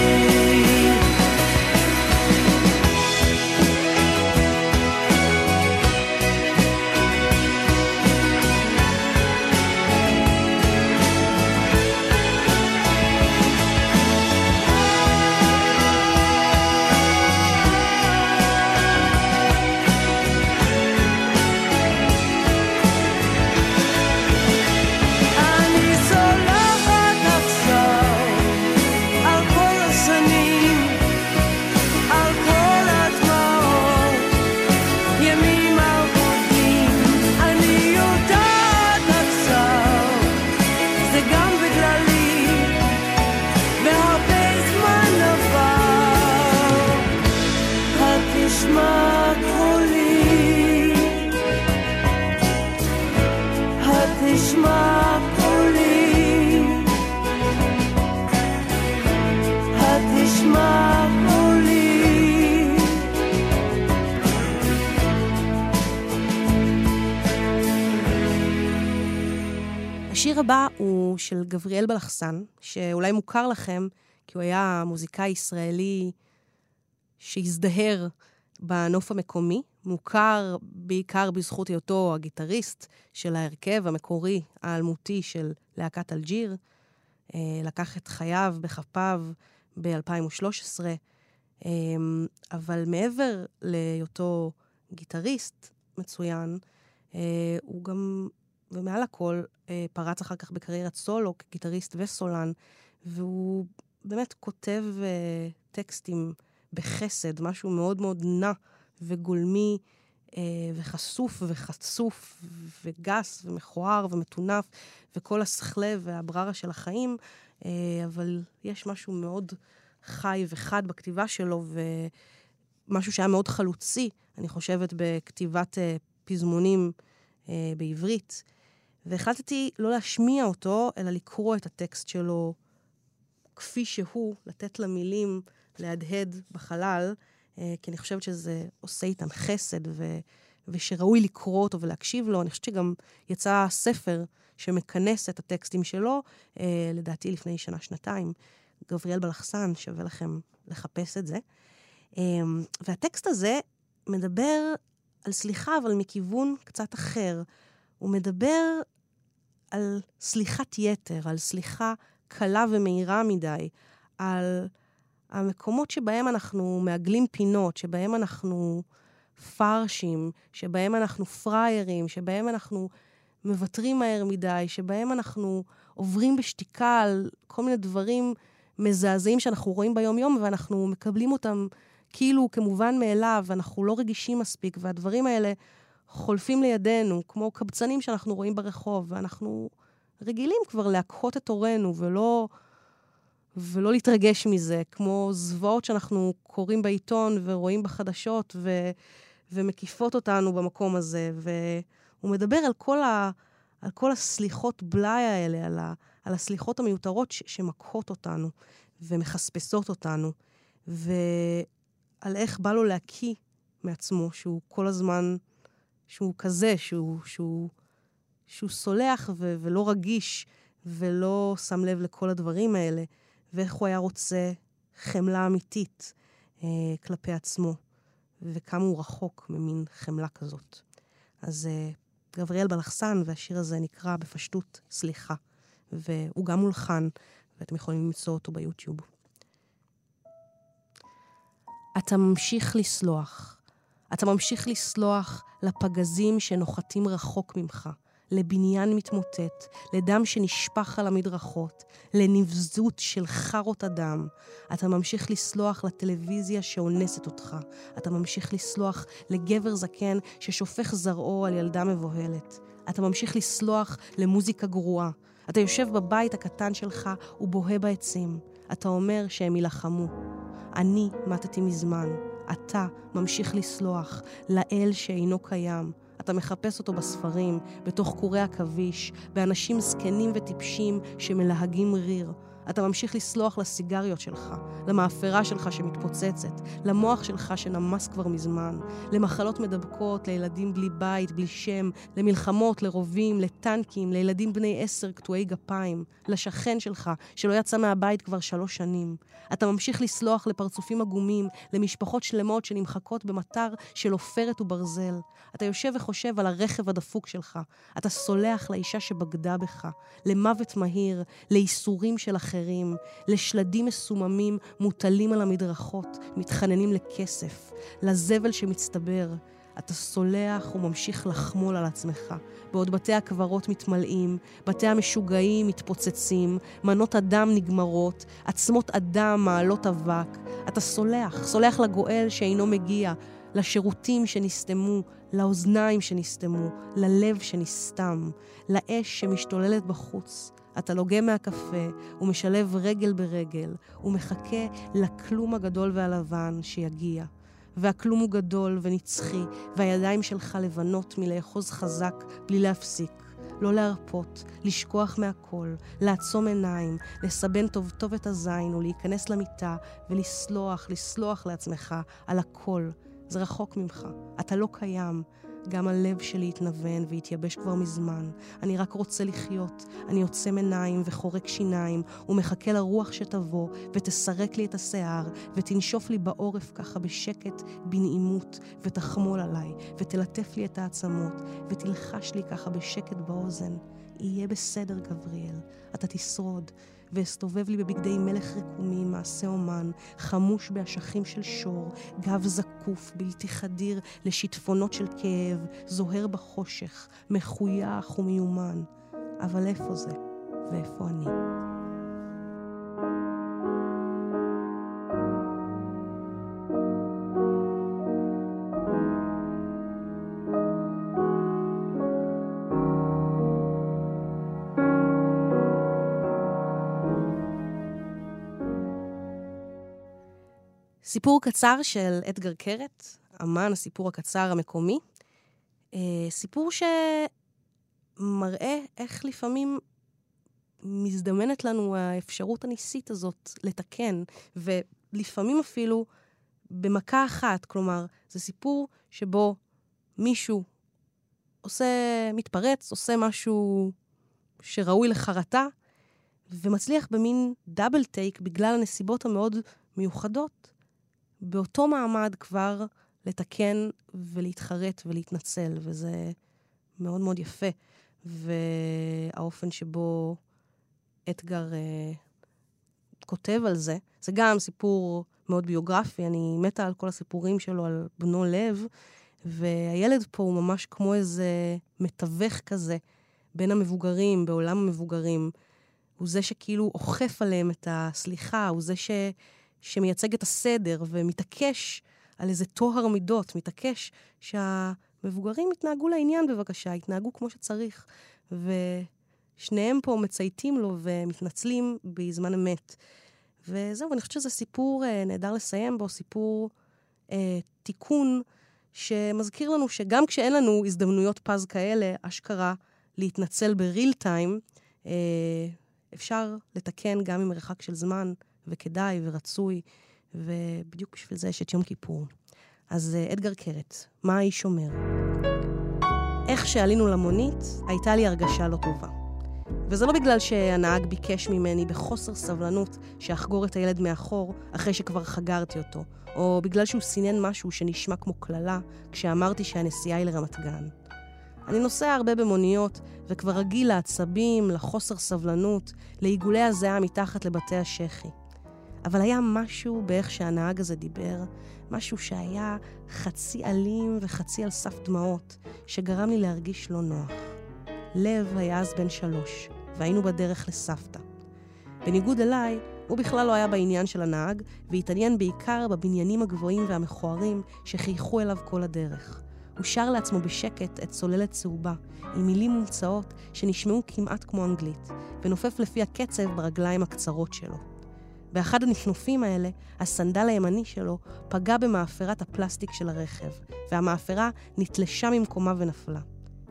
של גבריאל בלחסן, שאולי מוכר לכם, כי הוא היה מוזיקאי ישראלי שהזדהר בנוף המקומי, מוכר בעיקר בזכות היותו הגיטריסט של ההרכב המקורי האלמותי של להקת אלג'יר. אה, לקח את חייו בכפיו ב-2013, אה, אבל מעבר להיותו גיטריסט מצוין, אה, הוא גם, ומעל הכל, פרץ אחר כך בקריירת סולו כגיטריסט וסולן, והוא באמת כותב טקסטים בחסד, משהו מאוד מאוד נע וגולמי אה, וחשוף וחצוף וגס ומכוער ומטונף וכל הסכלה והבררה של החיים, אה, אבל יש משהו מאוד חי וחד בכתיבה שלו ומשהו שהיה מאוד חלוצי, אני חושבת, בכתיבת אה, פזמונים אה, בעברית. והחלטתי לא להשמיע אותו, אלא לקרוא את הטקסט שלו כפי שהוא, לתת למילים להדהד בחלל, אה, כי אני חושבת שזה עושה איתן חסד, ו, ושראוי לקרוא אותו ולהקשיב לו. אני חושבת שגם יצא ספר שמכנס את הטקסטים שלו, אה, לדעתי לפני שנה-שנתיים. גבריאל בלחסן, שווה לכם לחפש את זה. אה, והטקסט הזה מדבר על סליחה, אבל מכיוון קצת אחר. הוא מדבר על סליחת יתר, על סליחה קלה ומהירה מדי, על המקומות שבהם אנחנו מעגלים פינות, שבהם אנחנו פרשים, שבהם אנחנו פראיירים, שבהם אנחנו מוותרים מהר מדי, שבהם אנחנו עוברים בשתיקה על כל מיני דברים מזעזעים שאנחנו רואים ביום-יום, ואנחנו מקבלים אותם כאילו כמובן מאליו, ואנחנו לא רגישים מספיק, והדברים האלה חולפים לידינו, כמו קבצנים שאנחנו רואים ברחוב, ואנחנו רגילים כבר להקהות את עורנו ולא... ולא להתרגש מזה, כמו זוועות שאנחנו קוראים בעיתון ורואים בחדשות ו, ומקיפות אותנו במקום הזה. והוא מדבר על כל, ה, על כל הסליחות בלאי האלה, על, ה, על הסליחות המיותרות ש, שמקהות אותנו ומחספסות אותנו, ועל איך בא לו להקיא מעצמו, שהוא כל הזמן, שהוא כזה, שהוא, שהוא, שהוא סולח ו, ולא רגיש ולא שם לב לכל הדברים האלה. ואיך הוא היה רוצה חמלה אמיתית אה, כלפי עצמו, וכמה הוא רחוק ממין חמלה כזאת. אז אה, גבריאל בלחסן, והשיר הזה נקרא בפשטות סליחה, והוא גם מולחן, ואתם יכולים למצוא אותו ביוטיוב. אתה ממשיך לסלוח. אתה ממשיך לסלוח לפגזים שנוחתים רחוק ממך. לבניין מתמוטט, לדם שנשפך על המדרכות, לנבזות של חרות אדם. אתה ממשיך לסלוח לטלוויזיה שאונסת אותך. אתה ממשיך לסלוח לגבר זקן ששופך זרעו על ילדה מבוהלת. אתה ממשיך לסלוח למוזיקה גרועה. אתה יושב בבית הקטן שלך ובוהה בעצים. אתה אומר שהם יילחמו. אני מתתי מזמן. אתה ממשיך לסלוח לאל שאינו קיים. אתה מחפש אותו בספרים, בתוך קורי עכביש, באנשים זקנים וטיפשים שמלהגים ריר. אתה ממשיך לסלוח לסיגריות שלך, למאפרה שלך שמתפוצצת, למוח שלך שנמס כבר מזמן, למחלות מדבקות, לילדים בלי בית, בלי שם, למלחמות, לרובים, לטנקים, לילדים בני עשר קטועי גפיים, לשכן שלך שלא יצא מהבית כבר שלוש שנים. אתה ממשיך לסלוח לפרצופים עגומים, למשפחות שלמות שנמחקות במטר של עופרת וברזל. אתה יושב וחושב על הרכב הדפוק שלך. אתה סולח לאישה שבגדה בך, למוות מהיר, לייסורים של אחרים. אחרים, לשלדים מסוממים מוטלים על המדרכות, מתחננים לכסף, לזבל שמצטבר. אתה סולח וממשיך לחמול על עצמך, בעוד בתי הקברות מתמלאים, בתי המשוגעים מתפוצצים, מנות אדם נגמרות, עצמות אדם מעלות אבק. אתה סולח, סולח לגואל שאינו מגיע, לשירותים שנסתמו, לאוזניים שנסתמו, ללב שנסתם, לאש שמשתוללת בחוץ, אתה לוגם מהקפה ומשלב רגל ברגל ומחכה לכלום הגדול והלבן שיגיע. והכלום הוא גדול ונצחי, והידיים שלך לבנות מלאחוז חזק בלי להפסיק. לא להרפות, לשכוח מהכל, לעצום עיניים, לסבן טוב טוב את הזין ולהיכנס למיטה ולסלוח, לסלוח לעצמך על הכל. זה רחוק ממך, אתה לא קיים. גם הלב שלי התנוון והתייבש כבר מזמן. אני רק רוצה לחיות. אני עוצם עיניים וחורק שיניים, ומחכה לרוח שתבוא, ותסרק לי את השיער, ותנשוף לי בעורף ככה בשקט, בנעימות, ותחמול עליי, ותלטף לי את העצמות, ותלחש לי ככה בשקט באוזן. יהיה בסדר, גבריאל, אתה תשרוד. ואסתובב לי בבגדי מלך רקומים, מעשה אומן, חמוש באשכים של שור, גב זקוף, בלתי חדיר, לשיטפונות של כאב, זוהר בחושך, מחוייך ומיומן. אבל איפה זה? ואיפה אני? סיפור קצר של אדגר קרת, אמן הסיפור הקצר המקומי. אה, סיפור שמראה איך לפעמים מזדמנת לנו האפשרות הניסית הזאת לתקן, ולפעמים אפילו במכה אחת. כלומר, זה סיפור שבו מישהו עושה, מתפרץ, עושה משהו שראוי לחרטה, ומצליח במין דאבל טייק בגלל הנסיבות המאוד מיוחדות, באותו מעמד כבר לתקן ולהתחרט ולהתנצל, וזה מאוד מאוד יפה. והאופן שבו אתגר אה, כותב על זה, זה גם סיפור מאוד ביוגרפי, אני מתה על כל הסיפורים שלו, על בנו לב, והילד פה הוא ממש כמו איזה מתווך כזה בין המבוגרים, בעולם המבוגרים. הוא זה שכאילו אוכף עליהם את הסליחה, הוא זה ש... שמייצג את הסדר ומתעקש על איזה טוהר מידות, מתעקש שהמבוגרים יתנהגו לעניין בבקשה, יתנהגו כמו שצריך. ושניהם פה מצייתים לו ומתנצלים בזמן אמת. וזהו, אני חושבת שזה סיפור אה, נהדר לסיים בו, סיפור אה, תיקון שמזכיר לנו שגם כשאין לנו הזדמנויות פז כאלה, אשכרה להתנצל בריל טיים, אה, אפשר לתקן גם עם מרחק של זמן. וכדאי ורצוי, ובדיוק בשביל זה יש את יום כיפור. אז אה, אדגר קרת, מה האיש אומר? איך שעלינו למונית, הייתה לי הרגשה לא טובה. וזה לא בגלל שהנהג ביקש ממני בחוסר סבלנות שאחגור את הילד מאחור אחרי שכבר חגרתי אותו, או בגלל שהוא סינן משהו שנשמע כמו קללה כשאמרתי שהנסיעה היא לרמת גן. אני נוסע הרבה במוניות, וכבר רגיל לעצבים, לחוסר סבלנות, לעיגולי הזיעה מתחת לבתי השחי. אבל היה משהו באיך שהנהג הזה דיבר, משהו שהיה חצי אלים וחצי על סף דמעות, שגרם לי להרגיש לא נוח. לב היה אז בן שלוש, והיינו בדרך לסבתא. בניגוד אליי, הוא בכלל לא היה בעניין של הנהג, והתעניין בעיקר בבניינים הגבוהים והמכוערים שחייכו אליו כל הדרך. הוא שר לעצמו בשקט את צוללת צהובה, עם מילים מומצאות שנשמעו כמעט כמו אנגלית, ונופף לפי הקצב ברגליים הקצרות שלו. באחד הנפנופים האלה, הסנדל הימני שלו פגע במאפרת הפלסטיק של הרכב, והמאפרה נתלשה ממקומה ונפלה.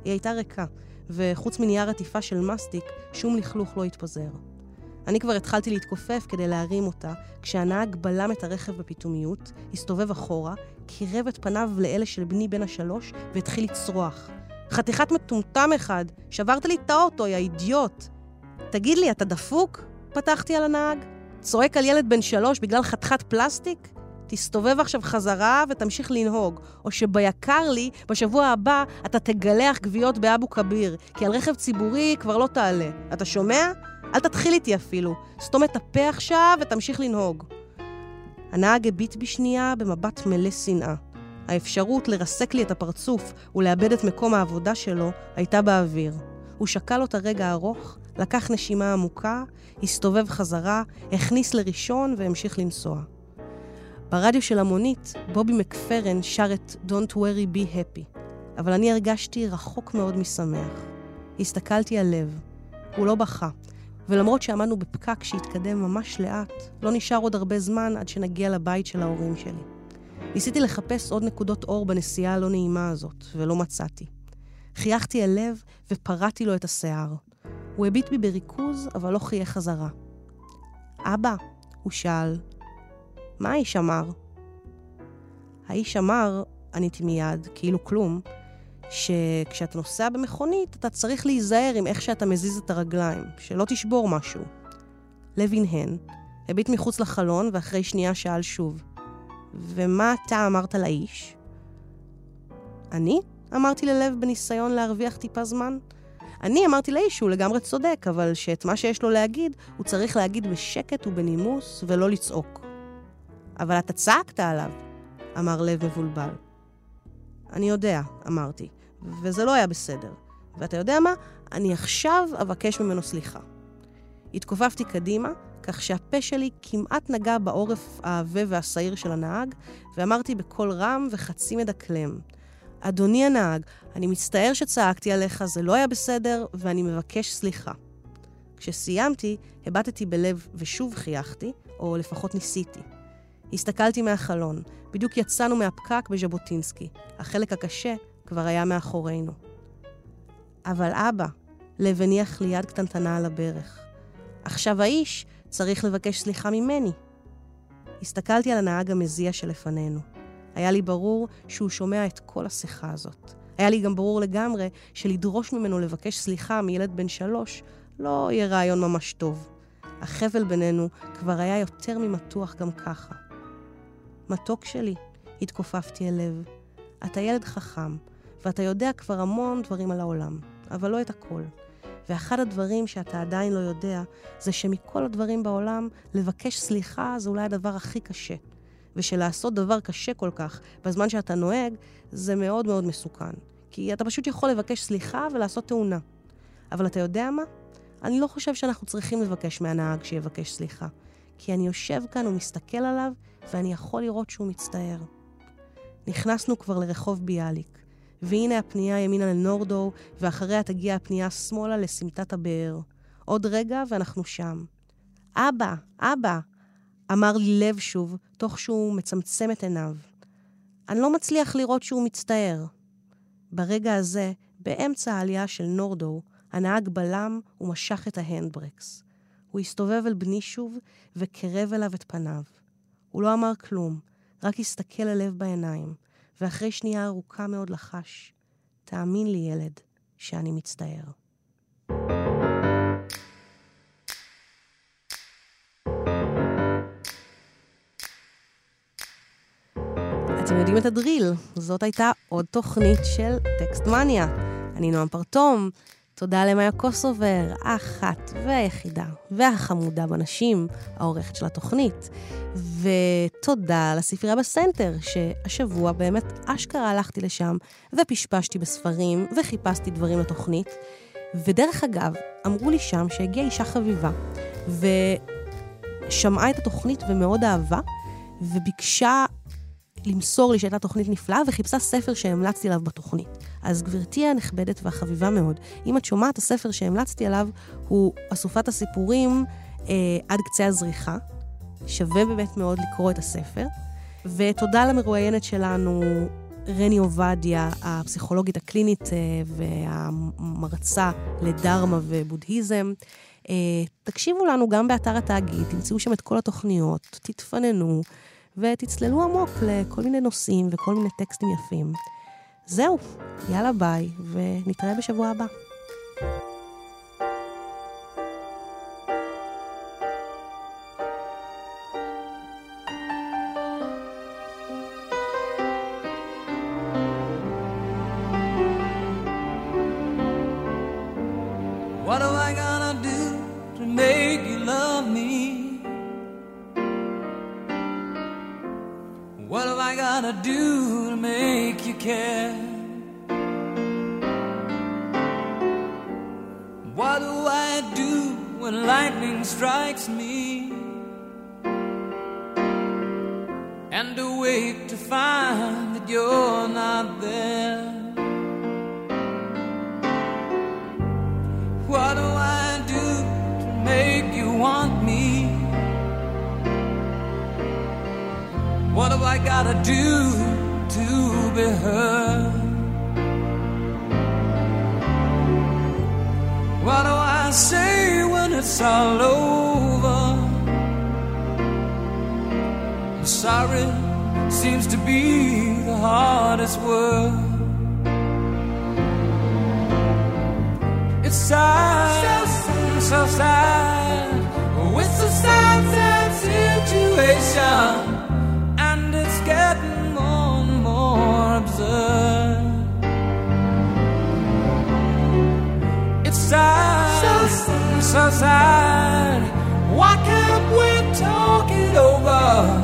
היא הייתה ריקה, וחוץ מנייר עטיפה של מסטיק, שום לכלוך לא התפזר. אני כבר התחלתי להתכופף כדי להרים אותה, כשהנהג בלם את הרכב בפתאומיות, הסתובב אחורה, קירב את פניו לאלה של בני בן השלוש, והתחיל לצרוח. חתיכת מטומטם אחד, שברת לי את האוטו, יא אידיוט! תגיד לי, אתה דפוק? פתחתי על הנהג. צועק על ילד בן שלוש בגלל חתיכת פלסטיק? תסתובב עכשיו חזרה ותמשיך לנהוג, או שביקר לי, בשבוע הבא אתה תגלח גוויות באבו כביר, כי על רכב ציבורי כבר לא תעלה. אתה שומע? אל תתחיל איתי אפילו. סתום את הפה עכשיו ותמשיך לנהוג. הנהג הביט בשנייה במבט מלא שנאה. האפשרות לרסק לי את הפרצוף ולאבד את מקום העבודה שלו הייתה באוויר. הוא שקל אותה רגע ארוך, לקח נשימה עמוקה, הסתובב חזרה, הכניס לראשון והמשיך לנסוע. ברדיו של המונית, בובי מקפרן שר את Don't worry be happy, אבל אני הרגשתי רחוק מאוד משמח. הסתכלתי על לב. הוא לא בכה, ולמרות שעמדנו בפקק שהתקדם ממש לאט, לא נשאר עוד הרבה זמן עד שנגיע לבית של ההורים שלי. ניסיתי לחפש עוד נקודות אור בנסיעה הלא נעימה הזאת, ולא מצאתי. חייכתי אל לב ופרעתי לו את השיער. הוא הביט בי בריכוז, אבל לא חייך חזרה. אבא, הוא שאל, מה האיש אמר? האיש אמר, עניתי מיד, כאילו כלום, שכשאתה נוסע במכונית, אתה צריך להיזהר עם איך שאתה מזיז את הרגליים, שלא תשבור משהו. לב הנהן, הביט מחוץ לחלון, ואחרי שנייה שאל שוב, ומה אתה אמרת לאיש? אני? אמרתי ללב בניסיון להרוויח טיפה זמן. אני אמרתי לאיש שהוא לגמרי צודק, אבל שאת מה שיש לו להגיד, הוא צריך להגיד בשקט ובנימוס, ולא לצעוק. אבל אתה צעקת עליו, אמר לב מבולבל. אני יודע, אמרתי, וזה לא היה בסדר. ואתה יודע מה? אני עכשיו אבקש ממנו סליחה. התכופפתי קדימה, כך שהפה שלי כמעט נגע בעורף העבה והשעיר של הנהג, ואמרתי בקול רם וחצי מדקלם, אדוני הנהג, אני מצטער שצעקתי עליך, זה לא היה בסדר, ואני מבקש סליחה. כשסיימתי, הבטתי בלב ושוב חייכתי, או לפחות ניסיתי. הסתכלתי מהחלון, בדיוק יצאנו מהפקק בז'בוטינסקי. החלק הקשה כבר היה מאחורינו. אבל אבא, לב הניח לי יד קטנטנה על הברך. עכשיו האיש צריך לבקש סליחה ממני. הסתכלתי על הנהג המזיע שלפנינו. היה לי ברור שהוא שומע את כל השיחה הזאת. היה לי גם ברור לגמרי שלדרוש ממנו לבקש סליחה מילד בן שלוש לא יהיה רעיון ממש טוב. החבל בינינו כבר היה יותר ממתוח גם ככה. מתוק שלי, התכופפתי אל לב. אתה ילד חכם, ואתה יודע כבר המון דברים על העולם, אבל לא את הכל. ואחד הדברים שאתה עדיין לא יודע, זה שמכל הדברים בעולם, לבקש סליחה זה אולי הדבר הכי קשה. ושלעשות דבר קשה כל כך בזמן שאתה נוהג, זה מאוד מאוד מסוכן. כי אתה פשוט יכול לבקש סליחה ולעשות תאונה. אבל אתה יודע מה? אני לא חושב שאנחנו צריכים לבקש מהנהג שיבקש סליחה. כי אני יושב כאן ומסתכל עליו, ואני יכול לראות שהוא מצטער. נכנסנו כבר לרחוב ביאליק, והנה הפנייה ימינה לנורדו, ואחריה תגיע הפנייה שמאלה לסמטת הבאר. עוד רגע ואנחנו שם. אבא, אבא, אמר לי לב שוב, תוך שהוא מצמצם את עיניו. אני לא מצליח לראות שהוא מצטער. ברגע הזה, באמצע העלייה של נורדו, הנהג בלם ומשך את ההנדברקס. הוא הסתובב אל בני שוב וקרב אליו את פניו. הוא לא אמר כלום, רק הסתכל הלב בעיניים, ואחרי שנייה ארוכה מאוד לחש, תאמין לי, ילד, שאני מצטער. אתם יודעים את הדריל, זאת הייתה עוד תוכנית של טקסט מניה. אני נועם פרטום, תודה למאיה קוסובר, האחת והיחידה והחמודה בנשים, העורכת של התוכנית. ותודה לספרייה בסנטר, שהשבוע באמת אשכרה הלכתי לשם ופשפשתי בספרים וחיפשתי דברים לתוכנית. ודרך אגב, אמרו לי שם שהגיעה אישה חביבה, ושמעה את התוכנית ומאוד אהבה, וביקשה למסור לי שהייתה תוכנית נפלאה, וחיפשה ספר שהמלצתי עליו בתוכנית. אז גברתי הנכבדת והחביבה מאוד, אם את שומעת, הספר שהמלצתי עליו הוא אסופת הסיפורים אה, עד קצה הזריחה. שווה באמת מאוד לקרוא את הספר. ותודה למרואיינת שלנו, רני עובדיה, הפסיכולוגית הקלינית אה, והמרצה לדרמה ובודהיזם. אה, תקשיבו לנו גם באתר התאגיד, תמצאו שם את כל התוכניות, תתפננו. ותצללו עמוק לכל מיני נושאים וכל מיני טקסטים יפים. זהו, יאללה ביי, ונתראה בשבוע הבא. sorry seems to be the hardest word. It's sad, so, so sad. with a sad, sad situation, and it's getting more and more absurd. It's sad, so, so sad. Why can't we talk it over?